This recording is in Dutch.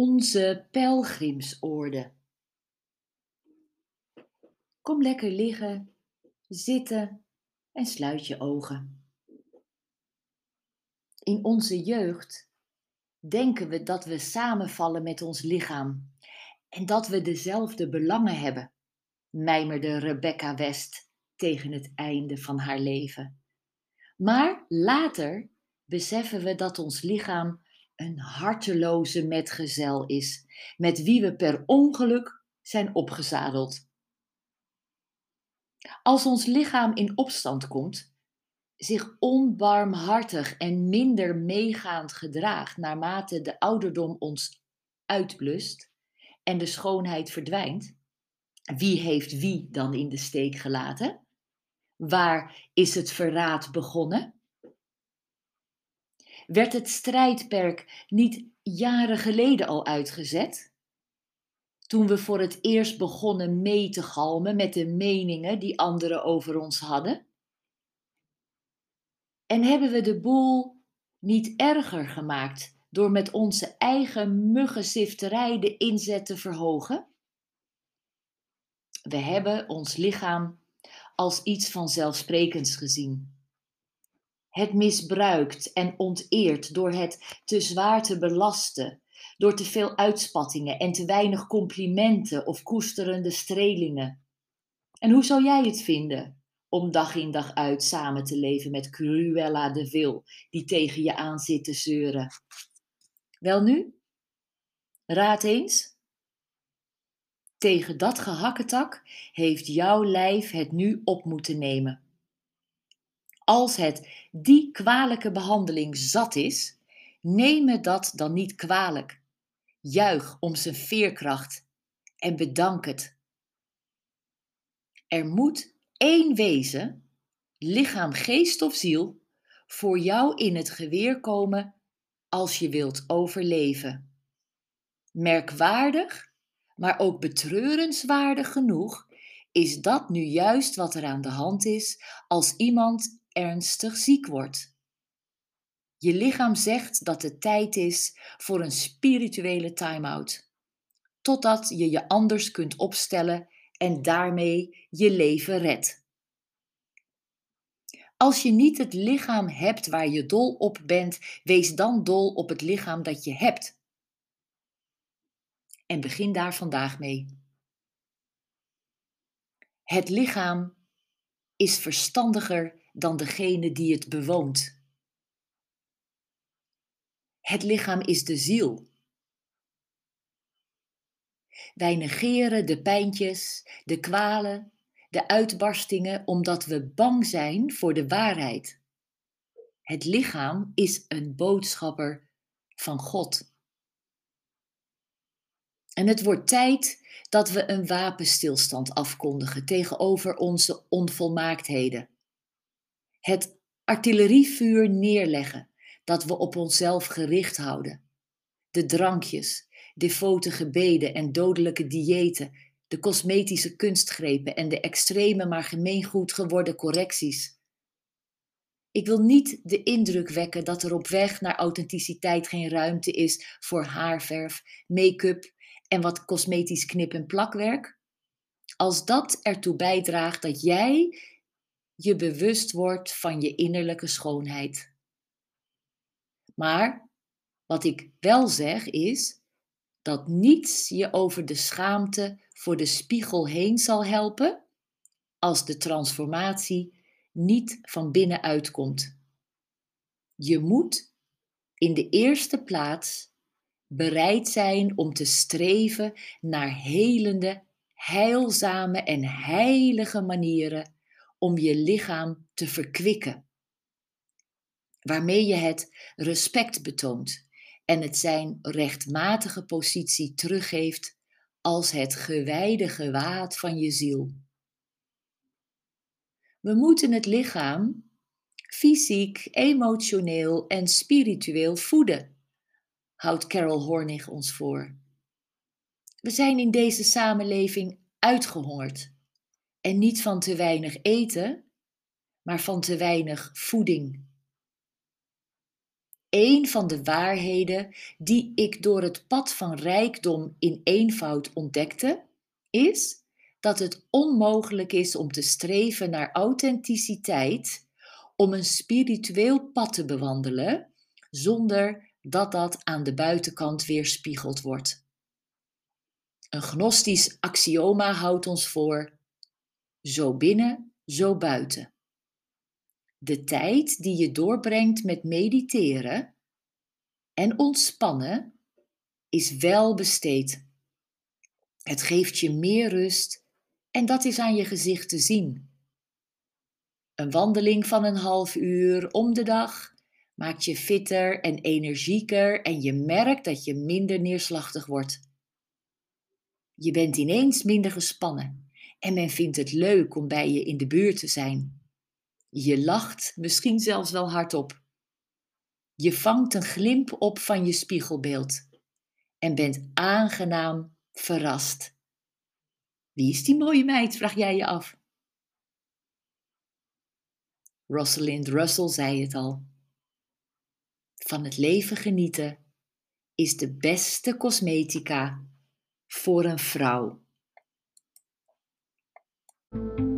Onze pelgrimsorde. Kom lekker liggen, zitten en sluit je ogen. In onze jeugd denken we dat we samenvallen met ons lichaam en dat we dezelfde belangen hebben, mijmerde Rebecca West tegen het einde van haar leven. Maar later beseffen we dat ons lichaam een harteloze metgezel is, met wie we per ongeluk zijn opgezadeld. Als ons lichaam in opstand komt, zich onbarmhartig en minder meegaand gedraagt naarmate de ouderdom ons uitblust en de schoonheid verdwijnt, wie heeft wie dan in de steek gelaten? Waar is het verraad begonnen? Werd het strijdperk niet jaren geleden al uitgezet? Toen we voor het eerst begonnen mee te galmen met de meningen die anderen over ons hadden? En hebben we de boel niet erger gemaakt door met onze eigen muggenzifterij de inzet te verhogen? We hebben ons lichaam als iets vanzelfsprekends gezien het misbruikt en onteert door het te zwaar te belasten, door te veel uitspattingen en te weinig complimenten of koesterende strelingen. En hoe zou jij het vinden om dag in dag uit samen te leven met Cruella de Vil, die tegen je aan zit te zeuren? Welnu, raad eens. Tegen dat gehakketak heeft jouw lijf het nu op moeten nemen. Als het die kwalijke behandeling zat is, neem me dat dan niet kwalijk. Juich om zijn veerkracht en bedank het. Er moet één wezen, lichaam, geest of ziel, voor jou in het geweer komen als je wilt overleven. Merkwaardig, maar ook betreurenswaardig genoeg, is dat nu juist wat er aan de hand is als iemand ernstig ziek wordt. Je lichaam zegt dat het tijd is voor een spirituele time-out, totdat je je anders kunt opstellen en daarmee je leven redt. Als je niet het lichaam hebt waar je dol op bent, wees dan dol op het lichaam dat je hebt. En begin daar vandaag mee. Het lichaam is verstandiger dan degene die het bewoont. Het lichaam is de ziel. Wij negeren de pijntjes, de kwalen, de uitbarstingen omdat we bang zijn voor de waarheid. Het lichaam is een boodschapper van God. En het wordt tijd dat we een wapenstilstand afkondigen tegenover onze onvolmaaktheden het artillerievuur neerleggen dat we op onszelf gericht houden. De drankjes, devote gebeden en dodelijke diëten, de cosmetische kunstgrepen en de extreme maar gemeengoed geworden correcties. Ik wil niet de indruk wekken dat er op weg naar authenticiteit geen ruimte is voor haarverf, make-up en wat cosmetisch knip- en plakwerk. Als dat ertoe bijdraagt dat jij je bewust wordt van je innerlijke schoonheid. Maar wat ik wel zeg is dat niets je over de schaamte voor de spiegel heen zal helpen als de transformatie niet van binnenuit komt. Je moet in de eerste plaats bereid zijn om te streven naar helende, heilzame en heilige manieren om je lichaam te verkwikken. Waarmee je het respect betoont en het zijn rechtmatige positie teruggeeft als het gewijde gewaad van je ziel. We moeten het lichaam fysiek, emotioneel en spiritueel voeden, houdt Carol Hornig ons voor. We zijn in deze samenleving uitgehongerd. En niet van te weinig eten, maar van te weinig voeding. een van de waarheden die ik door het pad van rijkdom in eenvoud ontdekte, is dat het onmogelijk is om te streven naar authenticiteit, om een spiritueel pad te bewandelen, zonder dat dat aan de buitenkant weerspiegeld wordt. Een gnostisch axioma houdt ons voor: zo binnen, zo buiten. De tijd die je doorbrengt met mediteren en ontspannen is wel besteed. Het geeft je meer rust en dat is aan je gezicht te zien. Een wandeling van een half uur om de dag maakt je fitter en energieker en je merkt dat je minder neerslachtig wordt. Je bent ineens minder gespannen en men vindt het leuk om bij je in de buurt te zijn. Je lacht misschien zelfs wel hardop. Je vangt een glimp op van je spiegelbeeld en bent aangenaam verrast. Wie is die mooie meid? vraag jij je af. Rosalind Russell zei het al. Van het leven genieten is de beste cosmetica voor een vrouw. thank you.